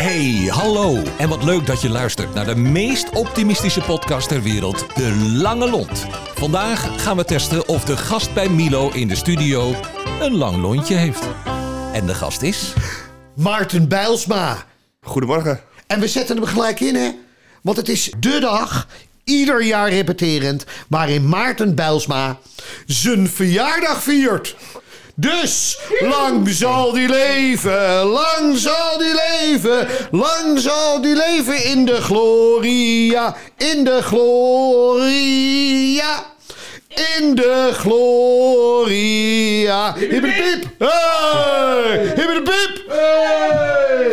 Hey, hallo. En wat leuk dat je luistert naar de meest optimistische podcast ter wereld, De Lange Lont. Vandaag gaan we testen of de gast bij Milo in de studio een lang lontje heeft. En de gast is... Maarten Bijlsma. Goedemorgen. En we zetten hem gelijk in, hè? Want het is de dag, ieder jaar repeterend, waarin Maarten Bijlsma zijn verjaardag viert. Dus lang zal die leven, lang zal die leven, lang zal die leven in de gloria, in de gloria. In de gloria. Hibbidi-piep. Hey! Hibbidi-piep. Hey!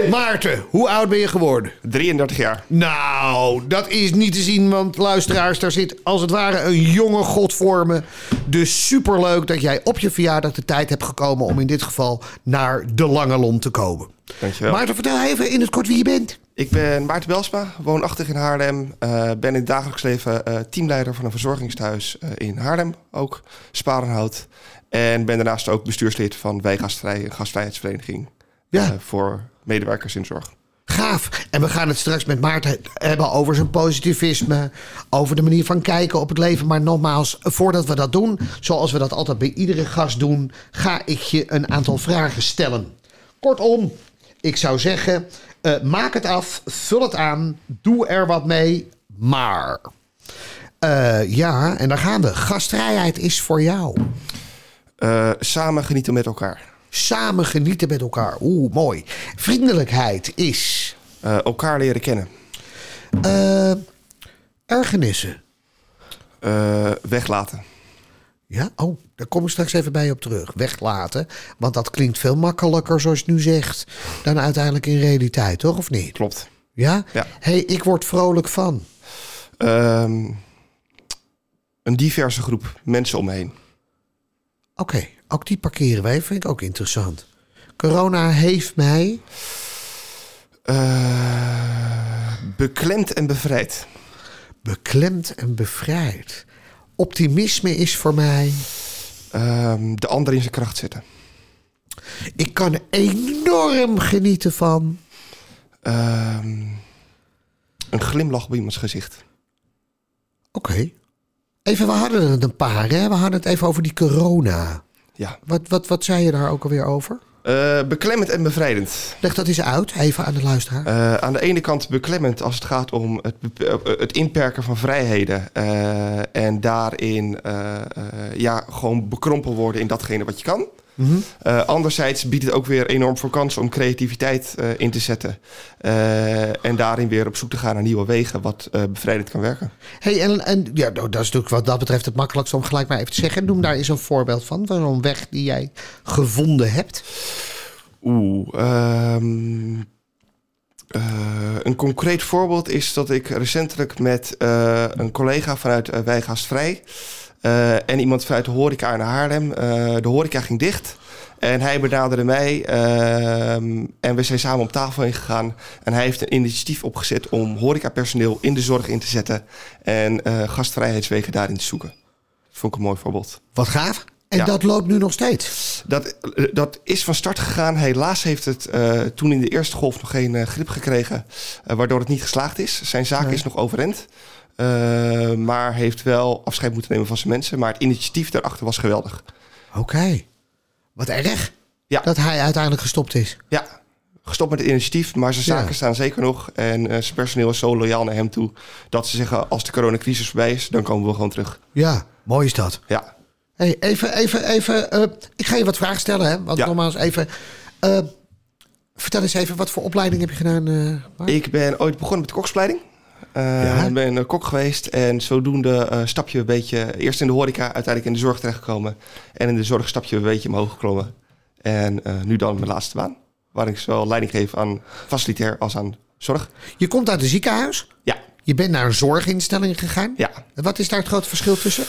Maarten, hoe oud ben je geworden? 33 jaar. Nou, dat is niet te zien, want luisteraars, daar zit als het ware een jonge god voor me. Dus superleuk dat jij op je verjaardag de tijd hebt gekomen om in dit geval naar de Lange Lont te komen. Dankjewel. Maarten, vertel even in het kort wie je bent. Ik ben Maarten Belsma, woonachtig in Haarlem. eh, ben in het dagelijks leven eh, teamleider van een verzorgingstehuis eh, in Haarlem, ook Sparenhout. En ben daarnaast ook bestuurslid van Wijgastvrij, een gastvrijheidsvereniging Ja. eh, voor medewerkers in zorg. Gaaf. En we gaan het straks met Maarten hebben over zijn positivisme, over de manier van kijken op het leven. Maar nogmaals, voordat we dat doen, zoals we dat altijd bij iedere gast doen, ga ik je een aantal vragen stellen. Kortom, ik zou zeggen, eh, maak het af, vul het aan, doe er wat mee, maar. Eh, ja, en daar gaan we. Gastvrijheid is voor jou. Eh, samen genieten met elkaar. Samen genieten met elkaar. Oeh, mooi. Vriendelijkheid is. Eh, elkaar leren kennen. eh ergernissen. Eh, weglaten. Ja, oh, daar kom ik straks even bij je op terug. Weglaten. Want dat klinkt veel makkelijker, zoals je nu zegt, dan uiteindelijk in realiteit, toch? Of niet? Klopt. Ja? Ja. hey, ik word vrolijk van. Ehm, een diverse groep mensen om me heen. Oké, ook die parkeren wij. Vind ik ook interessant. Corona heeft mij. Eh, beklemd en bevrijd. beklemd en bevrijd. Optimisme is voor mij. Ehm, de ander in zijn kracht zetten. Ik kan enorm genieten van. Ehm, een glimlach op iemands gezicht. Oké. Even, we hadden er een paar, hè? We hadden het even over die corona. Ja. Wat, wat, wat zei je daar ook alweer over? Eh, beklemmend en bevrijdend. Leg dat eens uit, even aan de luisteraar. Eh, aan de ene kant beklemmend als het gaat om het, eh, het inperken van vrijheden. en daarin ja, gewoon bekrompen worden in datgene wat je kan. Eh, anderzijds biedt het ook weer enorm veel kansen om creativiteit eh, in te zetten. Eh, en daarin weer op zoek te gaan naar nieuwe wegen, wat bevrijdend kan werken. hey, en, en ja, nou, dat is natuurlijk wat dat betreft het makkelijkste om gelijk maar even te zeggen. Noem daar eens een voorbeeld van, van zo'n weg die jij gevonden hebt. Oeh, ehm, eh, een concreet voorbeeld is dat ik recentelijk met een collega vanuit uh, eh, en iemand vanuit de horeca naar Haarlem. eh, de horeca ging dicht en hij benaderde mij ehm, en we zijn samen op tafel heen gegaan. En hij heeft een initiatief opgezet om horecapersoneel in de zorg in te zetten en eh, gastvrijheidswegen daarin te zoeken. Dat vond ik een mooi voorbeeld. Wat gaaf. En Ja. dat loopt nu nog steeds. Dat, dat is van start gegaan. Helaas heeft het eh, toen in de eerste golf nog geen eh, grip gekregen, eh, waardoor het niet geslaagd is. Zijn zaak Nee. is nog overend, eh, maar heeft wel afscheid moeten nemen van zijn mensen. Maar het initiatief daarachter was geweldig. Oké. Wat erg Ja. dat hij uiteindelijk gestopt is. Ja, gestopt met het initiatief, maar zijn zaken Ja. staan zeker nog. En eh, zijn personeel is zo loyaal naar hem toe dat ze zeggen: als de coronacrisis voorbij is, dan komen we gewoon terug. Ja, mooi is dat. Ja. Hey, even, even, even. eh, ik ga je wat vragen stellen, hè? Want Ja. nogmaals, even. vertel eens even, wat voor opleiding heb je gedaan? Ik ben ooit begonnen met de koksopleiding. Eh, Ja? Ik ben eh, kok geweest en zodoende eh stap je een beetje... Eerst in de horeca, uiteindelijk in de zorg terechtgekomen. En in de zorg stap je een beetje omhoog geklommen. En eh, nu dan mijn laatste baan. Waar ik zowel leiding geef aan facilitair als aan zorg. Je komt uit een ziekenhuis. Ja, Je bent naar een zorginstelling gegaan. ja. En Wat is daar het grote verschil tussen?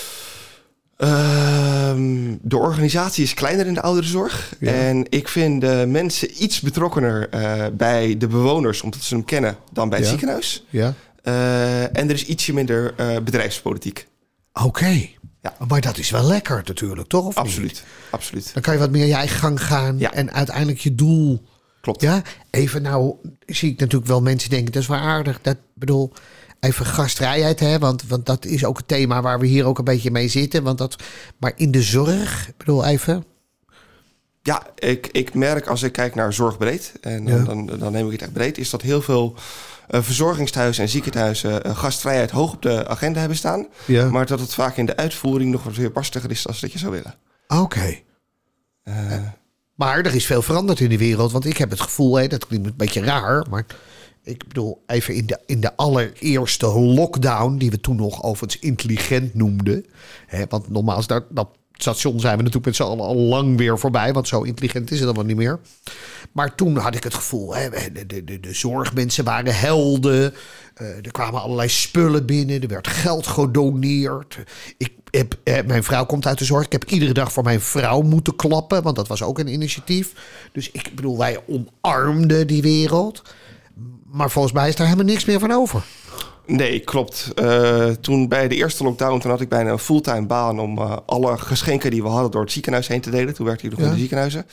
Ehm, de organisatie is kleiner in de ouderenzorg. Ja. En ik vind de mensen iets betrokkener bij de bewoners, omdat ze hem kennen, dan bij het Ja. ziekenhuis. Ja. Eh, en er is ietsje minder eh, bedrijfspolitiek. Oké. Ja. Maar dat is wel lekker natuurlijk, toch? Of niet? Absoluut, absoluut. Dan kan je wat meer je eigen gang gaan Ja. en uiteindelijk je doel klopt. Ja, even nou zie ik natuurlijk wel mensen denken, dat is wel aardig. Dat bedoel, even gastvrijheid, hè, want, want dat is ook het thema waar we hier ook een beetje mee zitten. Want dat, maar in de zorg, bedoel even, Ja, ik, ik merk als ik kijk naar zorgbreed, en dan, Ja. dan, dan neem ik het echt breed, is dat heel veel verzorgingstehuizen en ziekenhuizen eh, gastvrijheid hoog op de agenda hebben staan. Ja. Maar dat het vaak in de uitvoering nog wat weer barstiger is dan dat je zou willen. oké. Eh, Maar er is veel veranderd in de wereld. Want ik heb het gevoel, hè, dat klinkt een beetje raar. Maar ik bedoel, even in de, in de allereerste lockdown. die we toen nog overigens intelligent noemden. Hè, want nogmaals, dat, dat station zijn we natuurlijk met z'n allen al lang weer voorbij. Want zo intelligent is het allemaal niet meer. Maar toen had ik het gevoel, hè, de, de, de, de zorgmensen waren helden. Eh, er kwamen allerlei spullen binnen. Er werd geld gedoneerd. Ik heb, eh, mijn vrouw komt uit de zorg. Ik heb iedere dag voor mijn vrouw moeten klappen. Want dat was ook een initiatief. Dus ik bedoel, wij omarmden die wereld. Maar volgens mij is daar helemaal niks meer van over. Nee, klopt. Eh, toen bij de eerste lockdown, toen had ik bijna een fulltime baan om eh, alle geschenken die we hadden door het ziekenhuis heen te delen. Toen werkte ik nog Ja. in de ziekenhuizen.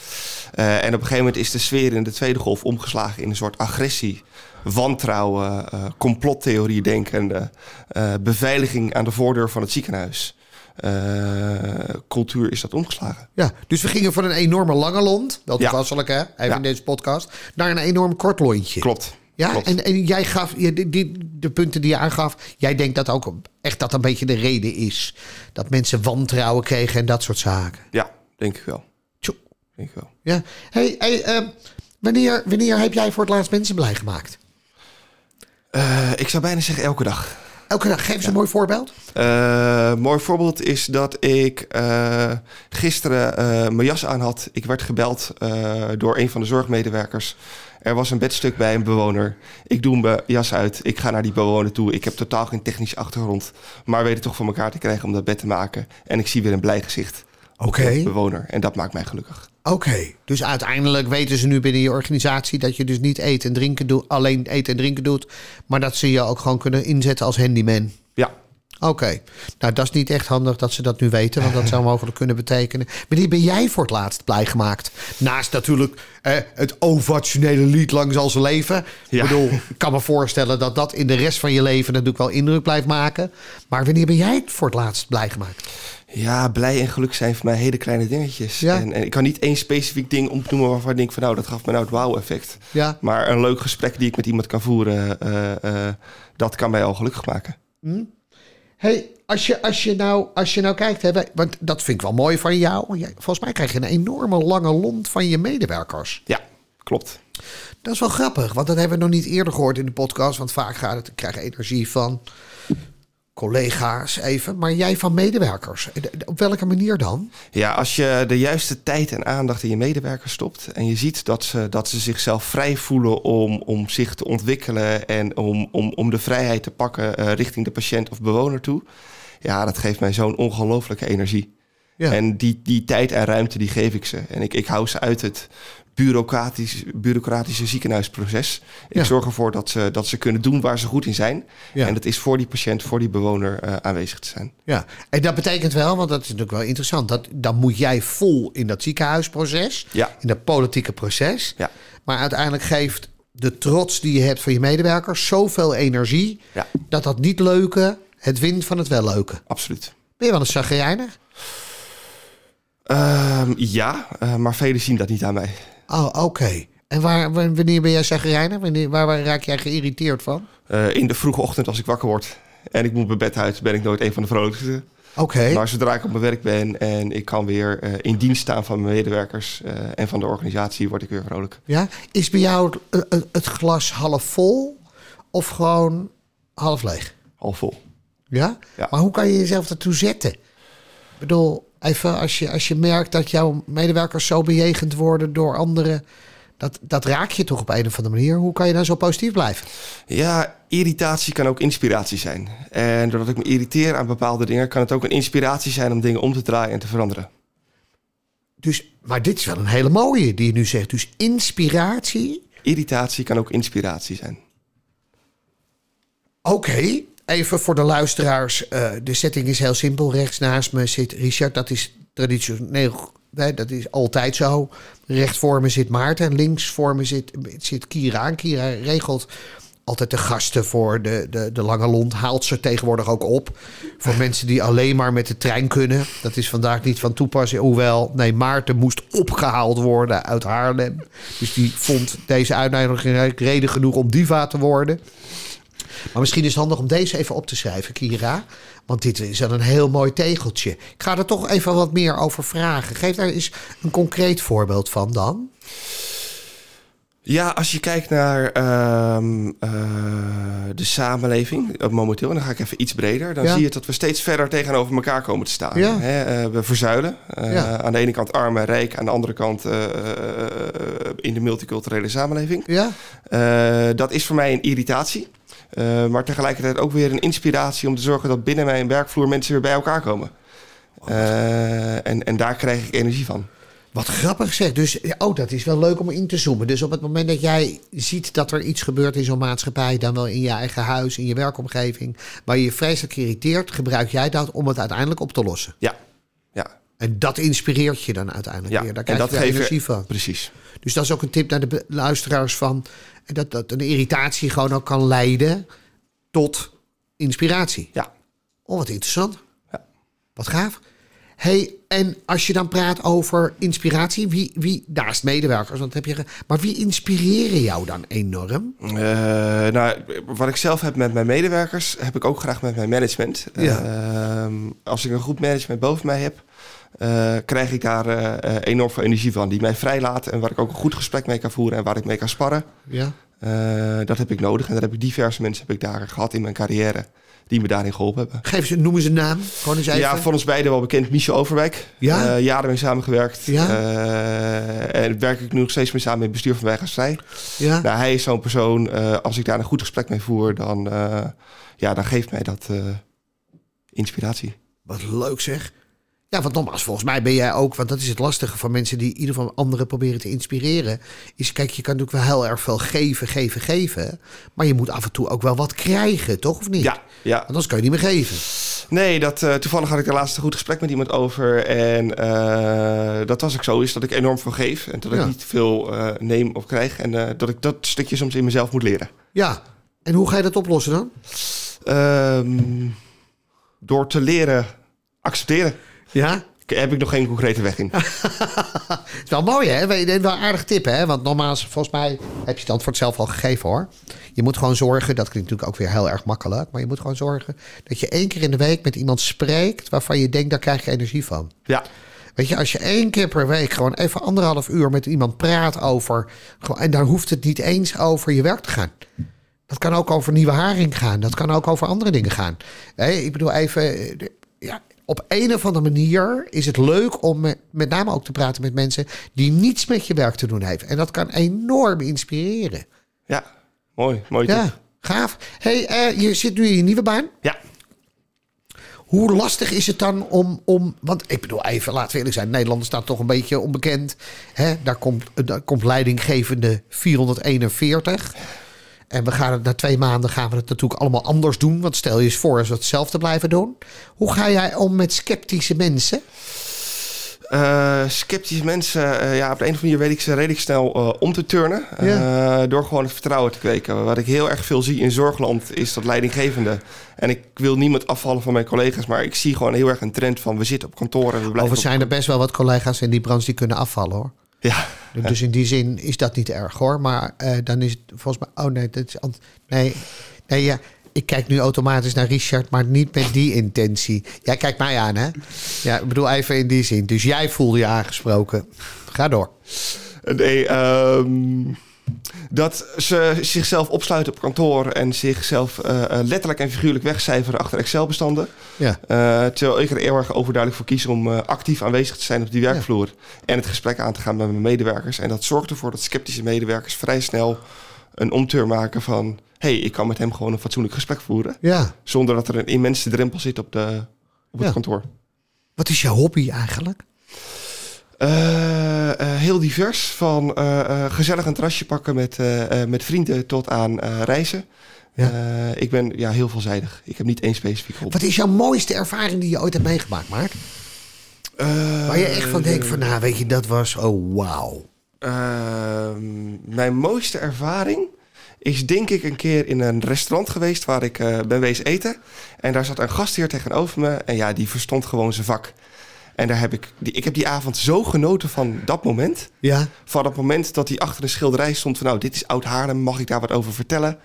Eh, en op een gegeven moment is de sfeer in de tweede golf omgeslagen in een soort agressie, wantrouwen, complottheorie denkende, eh, beveiliging aan de voordeur van het ziekenhuis. Cultuur is dat omgeslagen. Ja, dus we gingen van een enorme lange lont, wel Ja. toepasselijk hè, even Ja. in deze podcast, naar een enorm kort lontje. Klopt. Ja, Klopt. en, en jij gaf, je, die, die- de punten die je aangaf, jij denkt dat ook echt dat een beetje de reden is. Dat mensen wantrouwen kregen en dat soort zaken. Ja, denk ik wel. Tjoe. Denk ik wel. Ja, hey, hey, ehm, wanneer, wanneer heb jij voor het laatst mensen blij gemaakt? Eh, ik zou bijna zeggen elke dag. Elke dag, geef eens een mooi voorbeeld. Eh, mooi voorbeeld is dat ik eh, gisteren eh, mijn jas aan had. Ik werd gebeld door een van de zorgmedewerkers. Er was een bedstuk bij een bewoner. Ik doe mijn jas uit. Ik ga naar die bewoner toe. Ik heb totaal geen technische achtergrond. Maar weet het toch voor elkaar te krijgen om dat bed te maken. En ik zie weer een blij gezicht. Oké. bewoner. En dat maakt mij gelukkig. Oké, dus uiteindelijk weten ze nu binnen je organisatie dat je dus niet eten en drinken doet, alleen eten en drinken doet, maar dat ze je ook gewoon kunnen inzetten als handyman. Ja. Oké, nou dat is niet echt handig dat ze dat nu weten, want dat zou mogelijk kunnen betekenen. Wanneer ben jij voor het laatst blij gemaakt? Naast natuurlijk eh, het ovationele lied Lang zal ze leven. Ja. Ik bedoel, ik kan me voorstellen dat dat in de rest van je leven natuurlijk wel indruk blijft maken. Maar wanneer ben jij voor het laatst blij gemaakt? Ja, blij en geluk zijn voor mij hele kleine dingetjes. Ja. En, en ik kan niet één specifiek ding opnoemen waarvan ik denk van nou, dat gaf me nou het wauw-effect. Ja, Maar een leuk gesprek die ik met iemand kan voeren, eh, eh, dat kan mij al gelukkig maken. Hey, als je, als je, nou, als je nou kijkt, hè, want dat vind ik wel mooi van jou. Volgens mij krijg je een enorme lange lont van je medewerkers. Ja, klopt. Dat is wel grappig, want dat hebben we nog niet eerder gehoord in de podcast. Want vaak gaat het, ik krijg energie van collega's even, maar jij van medewerkers. Op welke manier dan? Ja, als je de juiste tijd en aandacht in je medewerkers stopt en je ziet dat ze, dat ze zichzelf vrij voelen om, om zich te ontwikkelen en om, om, om de vrijheid te pakken eh, richting de patiënt of bewoner toe. Ja, dat geeft mij zo'n ongelooflijke energie. Ja. En die, die tijd en ruimte, die geef ik ze. En ik, ik hou ze uit het bureaucratisch, bureaucratische ziekenhuisproces. Ik Ja. zorg ervoor dat ze, dat ze kunnen doen waar ze goed in zijn. Ja. En dat is voor die patiënt, voor die bewoner eh, aanwezig te zijn. Ja, en dat betekent wel, want dat is natuurlijk wel interessant, dat dan moet jij vol in dat ziekenhuisproces, Ja. in dat politieke proces. Ja. Maar uiteindelijk geeft de trots die je hebt van je medewerkers zoveel energie dat dat niet leuke het wint van het wel leuke. Absoluut. Ben je wel eens zagrijnig? Ehm, ja, eh, maar velen zien dat niet aan mij. Oh, oké. En waar, wa- wanneer ben jij zagrijnig? Wanneer, waar, waar raak jij geïrriteerd van? Eh, in de vroege ochtend als ik wakker word en ik moet mijn bed uit, ben ik nooit een van de vrolijkste. Oké. Maar zodra ik op mijn werk ben en ik kan weer eh, in dienst staan van mijn medewerkers eh, en van de organisatie, word ik weer vrolijk. Ja? Is bij jou het, glas half vol of gewoon half leeg? Half vol. Ja? Ja. Maar hoe kan je jezelf ertoe zetten? Ik bedoel, even als je, als je merkt dat jouw medewerkers zo bejegend worden door anderen. Dat, dat raak je toch op een of andere manier. Hoe kan je dan zo positief blijven? Ja, irritatie kan ook inspiratie zijn. En doordat ik me irriteer aan bepaalde dingen, kan het ook een inspiratie zijn om dingen om te draaien en te veranderen. Dus, maar dit is wel een hele mooie die je nu zegt. Dus inspiratie. Irritatie kan ook inspiratie zijn. Oké, even voor de luisteraars. eh, de setting is heel simpel. Rechts naast me zit Richard. Dat is traditioneel, nee, dat is altijd zo. Recht voor me zit Maarten en links voor me zit, zit Kira. Kira regelt altijd de gasten voor de, de, de Lange Lont. Haalt ze tegenwoordig ook op. Voor mensen die alleen maar met de trein kunnen. Dat is vandaag niet van toepassing. Hoewel, nee, Maarten moest opgehaald worden uit Haarlem. Dus die vond deze uitnodiging reden genoeg om diva te worden. Maar misschien is het handig om deze even op te schrijven, Kira. Want dit is dan een heel mooi tegeltje. Ik ga er toch even wat meer over vragen. Geef daar eens een concreet voorbeeld van dan. Ja, als je kijkt naar ehm, eh, de samenleving uh, momenteel, en dan ga ik even iets breder, dan Ja. zie je dat we steeds verder tegenover elkaar komen te staan. Ja. Hè, eh, we verzuilen. Ja. Aan de ene kant arm en rijk, aan de andere kant in de multiculturele samenleving. Ja? Dat is voor mij een irritatie. Eh, maar tegelijkertijd ook weer een inspiratie om te zorgen dat binnen mijn werkvloer mensen weer bij elkaar komen. Eh, en, en daar krijg ik energie van. Wat grappig zeg. Dus, oh, dat is wel leuk om in te zoomen. Dus op het moment dat jij ziet dat er iets gebeurt in zo'n maatschappij, dan wel in je eigen huis, in je werkomgeving, waar je je vreselijk irriteert, gebruik jij dat om het uiteindelijk op te lossen. Ja, ja, En dat inspireert je dan uiteindelijk ja. weer. Daar en krijg dat je energie van. Precies. Dus dat is ook een tip naar de luisteraars van dat, dat een irritatie gewoon ook kan leiden tot inspiratie. Ja. Oh, wat interessant. Ja. Wat gaaf. Hey, en als je dan praat over inspiratie, wie, wie naast medewerkers, want dat heb je, maar wie inspireren jou dan enorm? Eh, nou, wat ik zelf heb met mijn medewerkers, heb ik ook graag met mijn management. Ja. Ehm, als ik een goed management boven mij heb, eh, krijg ik daar eh, enorm veel energie van. Die mij vrijlaten en waar ik ook een goed gesprek mee kan voeren en waar ik mee kan sparren. Ja. Dat heb ik nodig en daar heb ik diverse mensen heb ik daar gehad in mijn carrière die me daarin geholpen hebben. Geef ze, noem eens een naam. Gewoon eens even. Ja, voor ons beiden wel bekend, Michel Overwijk. Ja? Eh, jaren mee samengewerkt. Ja? Eh, en werk ik nu nog steeds mee samen in het bestuur van Wijgastrij. ja? Nou, hij is zo'n persoon, eh, als ik daar een goed gesprek mee voer, dan, ja, dan geeft mij dat inspiratie. Wat leuk zeg. Ja, want nogmaals, volgens mij ben jij ook, want dat is het lastige van mensen die in ieder geval anderen proberen te inspireren. Is kijk, je kan natuurlijk wel heel erg veel geven, geven, geven. Maar je moet af en toe ook wel wat krijgen, toch? Of niet? Ja, ja. Want anders kan je niet meer geven. Nee, dat, eh, toevallig had ik de laatste goed gesprek met iemand over. En eh, dat was ook zo, is dat ik enorm veel geef. En dat ik Ja. niet veel eh, neem of krijg. En dat ik dat stukje soms in mezelf moet leren. Ja. En hoe ga je dat oplossen dan? Ehm, door te leren accepteren. Ja. Heb ik nog geen concrete weg in. Het is wel mooi, hè? Wel wel een aardig tip, hè? Want nogmaals, volgens mij heb je het antwoord zelf al gegeven, hoor. Je moet gewoon zorgen, dat klinkt natuurlijk ook weer heel erg makkelijk... maar je moet gewoon zorgen dat je één keer in de week met iemand spreekt... waarvan je denkt, daar krijg je energie van. Ja, Weet je, als je één keer per week gewoon even anderhalf uur met iemand praat over. gewoon- En daar hoeft het niet eens over je werk te gaan. Dat kan ook over nieuwe haring gaan. Dat kan ook over andere dingen gaan. Ik bedoel even. eh, Ja, op een of andere manier is het leuk om met, met name ook te praten met mensen die niets met je werk te doen hebben. En dat kan enorm inspireren. ja. Mooi, mooi. tip. Ja, gaaf. hey, eh, je zit nu in je nieuwe baan. Ja. Hoe lastig is het dan om, om... Want ik bedoel, even, laten we eerlijk zijn. Nederland staat toch een beetje onbekend. Hè? Daar, komt, daar komt leidinggevende 441. En we gaan het na twee maanden gaan we het natuurlijk allemaal anders doen. Want stel je eens voor als we hetzelfde blijven doen. Hoe ga jij om met sceptische mensen? Eh, sceptische mensen, eh, ja, op de een of andere manier weet ik ze redelijk snel eh, om te turnen. Ja. Door gewoon het vertrouwen te kweken. Wat ik heel erg veel zie in zorgland is dat leidinggevende. En ik wil niemand afvallen van mijn collega's, maar ik zie gewoon heel erg een trend van we zitten op kantoor en we blijven. Op- zijn er best wel wat collega's in die branche die kunnen afvallen hoor. Ja, Dus in die zin is dat niet erg hoor. Maar eh, dan is het volgens mij. Oh nee, dat is. Nee, nee ja. Ik kijk nu automatisch naar Richard, maar niet met die intentie. Jij kijkt mij aan, hè? Ja, ik bedoel even in die zin. Dus jij voelde je aangesproken. Ga door. nee, ehm, dat ze zichzelf opsluiten op kantoor en zichzelf eh, eh, letterlijk en figuurlijk wegcijferen achter Excel-bestanden. Ja. Eh, terwijl ik er heel erg overduidelijk voor kies om actief aanwezig te zijn op die werkvloer. En het gesprek aan te gaan met mijn medewerkers. En dat zorgt ervoor dat sceptische medewerkers vrij snel een omteur maken van... hey, ik kan met hem gewoon een fatsoenlijk gesprek voeren. Ja. Zonder dat er een immense drempel zit op, de, op het kantoor. Wat is je hobby eigenlijk? Eh, eh, heel divers. Van eh, gezellig een terrasje pakken met, met vrienden tot aan reizen. Ja. Ik ben ja, heel veelzijdig. Ik heb niet één specifiek hobby. Wat is jouw mooiste ervaring die je ooit hebt meegemaakt, Maart? Waar je echt van denkt van, nou weet je, dat was, oh wauw. Ehm, mijn mooiste ervaring is denk ik een keer in een restaurant geweest waar ik ben wezen eten. En daar zat een gastheer tegenover me en ja, die verstond gewoon zijn vak. En daar heb ik, die, ik heb die avond zo genoten van dat moment. Ja, Van het moment dat hij achter een schilderij stond van nou, dit is Oud Haarlem, mag ik daar wat over vertellen?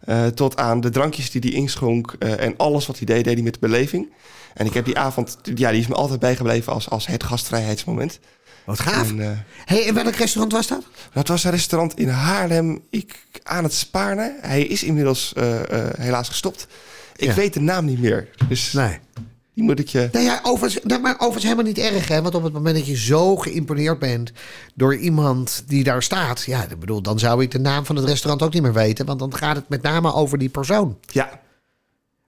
Eh, tot aan de drankjes die hij inschonk eh, en alles wat hij deed, deed hij met beleving. En ik heb die avond, ja, die is me altijd bijgebleven als, als het gastvrijheidsmoment. wat gaaf. En, eh, hey, en welk restaurant was dat? dat was een restaurant in Haarlem, ik, aan het Spaarne. Hij is inmiddels helaas gestopt. Ik Ja. weet de naam niet meer, dus Nee. Die moet ik je... Nou ja, overigens, nou, maar overigens helemaal niet erg, hè? Want op het moment dat je zo geïmponeerd bent door iemand die daar staat, ja, ik bedoel, dan zou ik de naam van het restaurant ook niet meer weten, want dan gaat het met name over die persoon. Ja,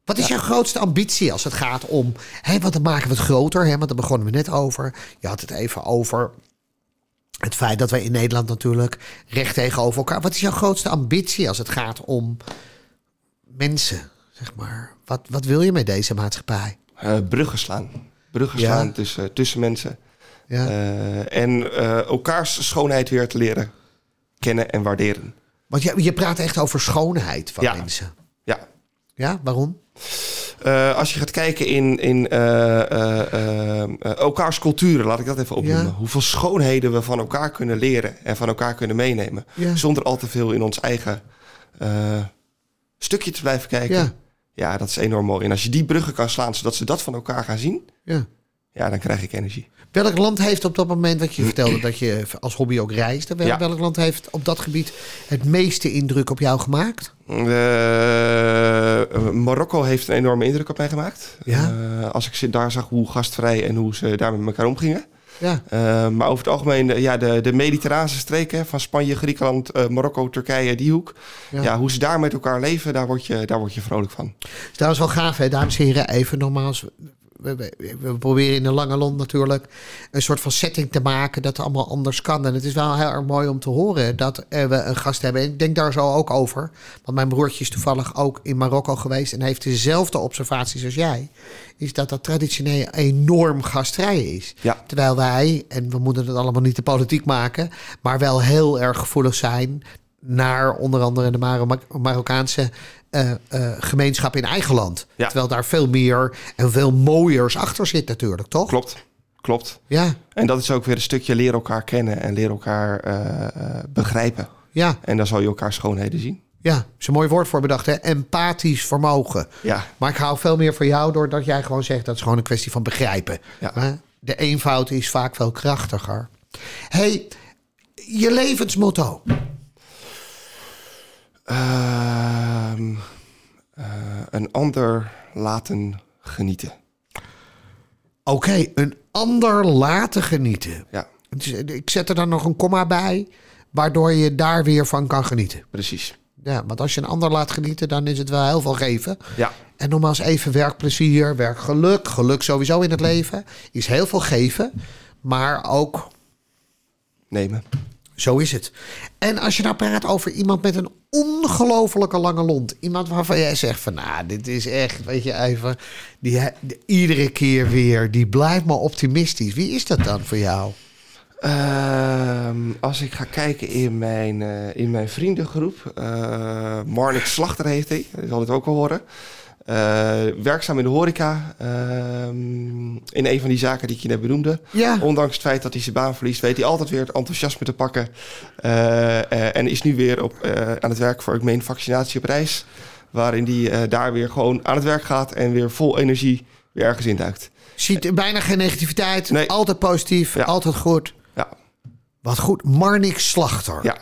Wat is jouw grootste ambitie als het gaat om, hè, want dan maken we het groter, hè? Want daar begonnen we net over. Je had het even over het feit dat wij in Nederland natuurlijk recht tegenover elkaar. Wat is jouw grootste ambitie als het gaat om mensen, zeg maar? Wat, wat wil je met deze maatschappij? Eh, bruggen slaan. Bruggen Ja. slaan tussen, tussen mensen. Ja. Eh, en eh, elkaars schoonheid weer te leren kennen en waarderen. Want je, je praat echt over schoonheid van Ja. mensen. Ja. Ja, waarom? Eh, als je gaat kijken in, in eh, eh, eh, eh, elkaars culturen, laat ik dat even opnoemen. Hoeveel schoonheden we van elkaar kunnen leren en van elkaar kunnen meenemen. Zonder al te veel in ons eigen eh, stukje te blijven kijken. Ja. Dat is enorm mooi. En als je die bruggen kan slaan, zodat ze dat van elkaar gaan zien, Ja. ja, dan krijg ik energie. Welk land heeft op dat moment, wat je vertelde, dat je als hobby ook reisde, wel- Ja. welk land heeft op dat gebied het meeste indruk op jou gemaakt? Eh, Marokko heeft een enorme indruk op mij gemaakt. Ja? Eh, als ik daar zag hoe gastvrij en hoe ze daar met elkaar omgingen. Ja. Eh, maar over het algemeen, eh, ja, de, de mediterrane streken van Spanje, Griekenland, eh, Marokko, Turkije, die hoek. Ja. Ja. hoe ze daar met elkaar leven, daar word je, daar word je vrolijk van. Dus dat is wel gaaf, hè, dames en heren. Even nogmaals. We, we, we proberen in de lange lont natuurlijk een soort van setting te maken dat het allemaal anders kan. En het is wel heel erg mooi om te horen dat eh, we een gast hebben. En ik denk daar zo ook over. Want mijn broertje is toevallig ook in Marokko geweest en heeft dezelfde observaties als jij. Is dat dat traditioneel enorm gastvrij is. Ja. Terwijl wij, en we moeten het allemaal niet de politiek maken, maar wel heel erg gevoelig zijn naar onder andere de Maro- Marokkaanse eh, eh, gemeenschap in eigen land. Ja. Terwijl daar veel meer en veel mooiers achter zit natuurlijk, toch? Klopt, klopt. Ja, En dat is ook weer een stukje leren elkaar kennen en leren elkaar eh, begrijpen. ja, En dan zal je elkaar schoonheden zien. ja. is een mooi woord voor bedacht, hè? Empathisch vermogen. Ja, Maar ik hou veel meer van jou doordat jij gewoon zegt dat is gewoon een kwestie van begrijpen. Ja. De eenvoud is vaak veel krachtiger. hey, je levensmotto. Ehm, eh, een ander laten genieten. Oké, een ander laten genieten. Ja, Dus, Ik zet er dan nog een komma bij, waardoor je daar weer van kan genieten. precies. Ja, want als je een ander laat genieten, dan is het wel heel veel geven. Ja, En nogmaals even werkplezier, werkgeluk, geluk sowieso in het leven. Is heel veel geven, maar ook nemen. Zo is het. En als je nou praat over iemand met een ongelofelijke lange lont. Iemand waarvan jij zegt van, nou, dit is echt, weet je, even... Die, iedere keer weer, die blijft maar optimistisch. Wie is dat dan voor jou? Ehm, als ik ga kijken in mijn, eh, in mijn vriendengroep. Marnik Slachter heet hij. Dat zal het ook wel horen. Eh, werkzaam in de horeca. ehm, in een van die zaken die ik je net benoemde. Ja, Ondanks het feit dat hij zijn baan verliest, weet hij altijd weer het enthousiasme te pakken. Eh, eh, en is nu weer op, aan het werk voor, ik meen, vaccinatie op reis. Waarin hij daar weer gewoon aan het werk gaat en weer vol energie weer ergens induikt. ziet bijna geen negativiteit. Nee. Altijd positief, Ja. altijd goed. Ja, Wat goed. Marnik Slachter. ja,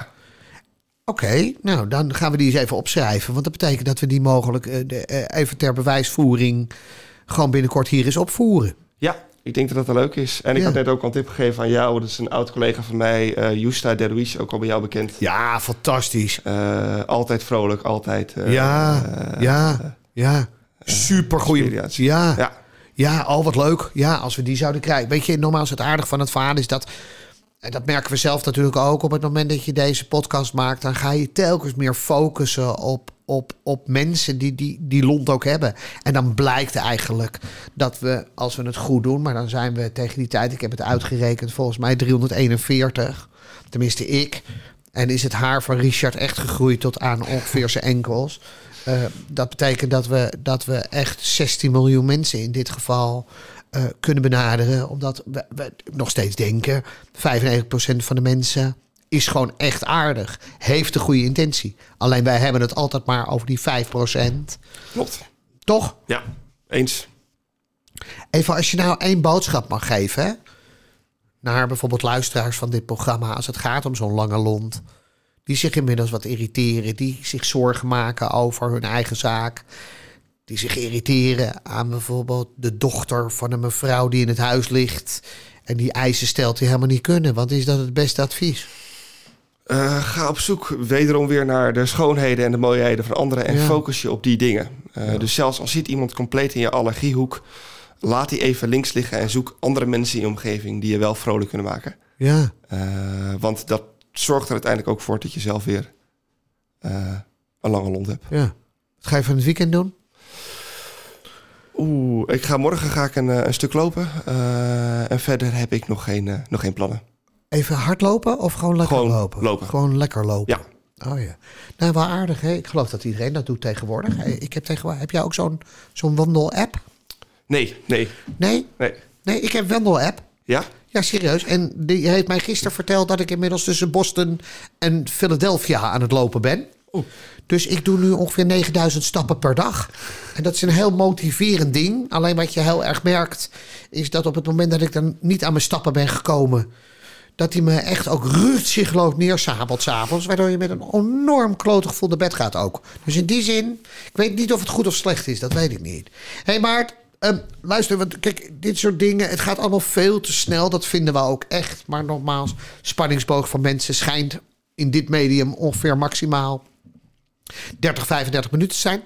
Oké, nou dan gaan we die eens even opschrijven. Want dat betekent dat we die mogelijk eh, de, eh, even ter bewijsvoering gewoon binnenkort hier eens opvoeren. ja. Ik denk dat dat leuk is. En ik Ja. had net ook al een tip gegeven aan jou. Dat is een oud collega van mij, eh Justa Derwish, ook al bij jou bekend. Ja, fantastisch. Altijd vrolijk, altijd. eh, ja, ja, ja. Super inspiratie. Ja, ja. ja, al wat leuk. Ja, als we die zouden krijgen. Weet je, nogmaals, het aardige van het verhaal is dat en dat merken we zelf natuurlijk ook op het moment dat je deze podcast maakt, dan ga je telkens meer focussen op, op, op mensen die, die die lont ook hebben. En dan blijkt eigenlijk dat we, als we het goed doen, maar dan zijn we tegen die tijd, ik heb het uitgerekend, volgens mij 341. Tenminste, ik. En is het haar van Richard echt gegroeid tot aan ongeveer zijn enkels. Uh, dat betekent dat we, dat we echt 16 miljoen mensen in dit geval uh, kunnen benaderen. Omdat we, we, nog steeds denken, 95% van de mensen is gewoon echt aardig. Heeft de goede intentie. Alleen wij hebben het altijd maar over die 5%. Klopt. Toch? Ja, eens. Even als je nou één boodschap mag geven... Hè? naar bijvoorbeeld luisteraars van dit programma... als het gaat om zo'n lange lont... die zich inmiddels wat irriteren... die zich zorgen maken over hun eigen zaak... die zich irriteren aan bijvoorbeeld de dochter van een mevrouw... die in het huis ligt... en die eisen stelt die helemaal niet kunnen. Want is dat het beste advies? Uh, ga op zoek wederom weer naar de schoonheden en de mooiheden van anderen... en ja. focus je op die dingen. Uh, ja. Dus zelfs al zit iemand compleet in je allergiehoek laat die even links liggen en zoek andere mensen in je omgeving die je wel vrolijk kunnen maken. Ja. Uh, want dat zorgt er uiteindelijk ook voor dat je zelf weer een lange lont hebt. Ja. Wat ga je van het weekend doen? Oeh, ik ga morgen ga ik een, een stuk lopen. Uh, en verder heb ik nog geen, nog geen plannen. Even hardlopen of gewoon lekker gewoon lopen? lopen? Gewoon lekker lopen. Ja. Oh ja. Nou, wel aardig hè. Ik geloof dat iedereen dat doet tegenwoordig. Ik heb tegenwoordig. Heb jij ook zo'n zo'n wandel-app? Nee, nee. Nee? Nee. Nee, ik heb wandel-app. Ja? Ja, serieus. En die heeft mij gisteren verteld dat ik inmiddels tussen Boston en Philadelphia aan het lopen ben. Dus ik doe nu ongeveer 9000 stappen per dag. En dat is een heel motiverend ding. Alleen wat je heel erg merkt, is dat op het moment dat ik dan niet aan mijn stappen ben gekomen, dat hij me echt ook ruzieloos neersabelt s'avonds. Waardoor je met een enorm klote gevoel naar bed gaat ook. Dus in die zin, ik weet niet of het goed of slecht is. Dat weet ik niet. Hé hey Maart, um, luister, want kijk, dit soort dingen, het gaat allemaal veel te snel. Dat vinden we ook echt. Maar nogmaals, spanningsboog van mensen schijnt in dit medium ongeveer maximaal 30, 35 minuten te zijn.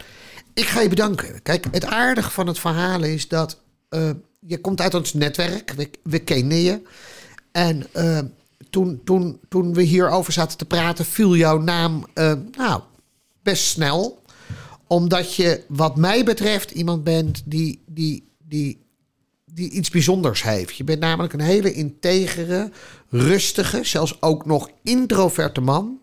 Ik ga je bedanken. Kijk, het aardige van het verhaal is dat uh, je komt uit ons netwerk. We, kennen je. En uh, toen, toen, toen we hierover zaten te praten, viel jouw naam uh, nou, best snel. Omdat je, wat mij betreft, iemand bent die, die, die, die iets bijzonders heeft. Je bent namelijk een hele integere, rustige, zelfs ook nog introverte man.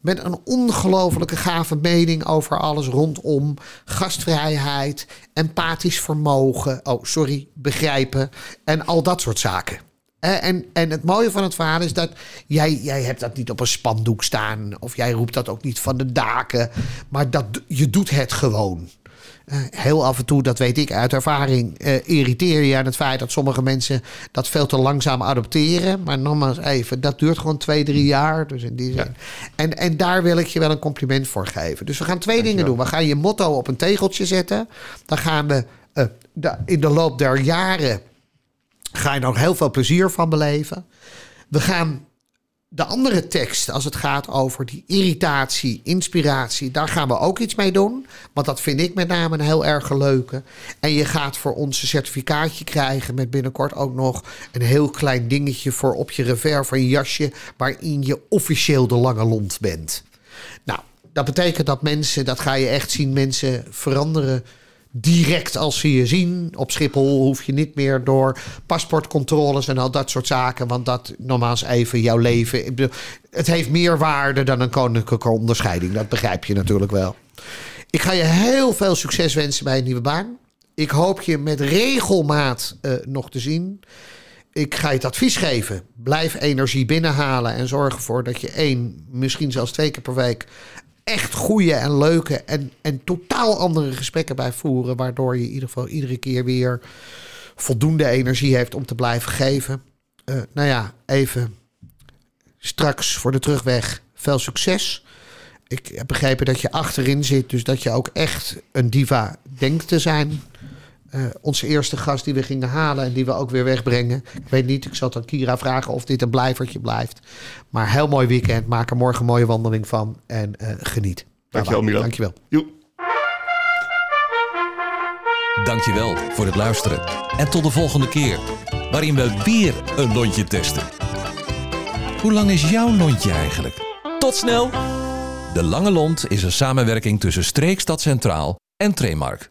Met een ongelofelijke gave mening over alles rondom gastvrijheid, empathisch vermogen, oh sorry, begrijpen en al dat soort zaken. En, en het mooie van het verhaal is dat jij, jij hebt dat niet op een spandoek staan. Of jij roept dat ook niet van de daken. Maar dat, je doet het gewoon. Heel af en toe, dat weet ik uit ervaring, uh, irriteer je aan het feit dat sommige mensen dat veel te langzaam adopteren. Maar nogmaals even, dat duurt gewoon twee, drie jaar. Dus in die zin. Ja. En, en daar wil ik je wel een compliment voor geven. Dus we gaan twee Dankjewel. dingen doen. We gaan je motto op een tegeltje zetten. Dan gaan we uh, de, in de loop der jaren ga je nog heel veel plezier van beleven. We gaan de andere tekst, als het gaat over die irritatie, inspiratie, daar gaan we ook iets mee doen. Want dat vind ik met name een heel erg leuke. En je gaat voor ons een certificaatje krijgen met binnenkort ook nog een heel klein dingetje voor op je revers van je jasje, waarin je officieel de lange lont bent. Nou, dat betekent dat mensen, dat ga je echt zien, mensen veranderen direct als ze je zien. Op Schiphol hoef je niet meer door paspoortcontroles en al dat soort zaken. Want dat nogmaals even jouw leven. Het heeft meer waarde dan een koninklijke onderscheiding. Dat begrijp je natuurlijk wel. Ik ga je heel veel succes wensen bij een nieuwe baan. Ik hoop je met regelmaat uh, nog te zien. Ik ga je het advies geven. Blijf energie binnenhalen en zorg ervoor dat je één, misschien zelfs twee keer per week echt goede en leuke en, en totaal andere gesprekken bij voeren. Waardoor je in ieder geval iedere keer weer voldoende energie heeft om te blijven geven. Uh, nou ja, even straks voor de terugweg veel succes. Ik heb begrepen dat je achterin zit, dus dat je ook echt een diva denkt te zijn. Uh, onze eerste gast die we gingen halen en die we ook weer wegbrengen. Ik weet niet, ik zal aan Kira vragen of dit een blijvertje blijft. Maar heel mooi weekend. Maak er morgen een mooie wandeling van en uh, geniet. Dankjewel, Milo. Dankjewel. Joep. Dankjewel voor het luisteren. En tot de volgende keer, waarin we weer een lontje testen. Hoe lang is jouw lontje eigenlijk? Tot snel! De Lange Lont is een samenwerking tussen Streekstad Centraal en Tremark.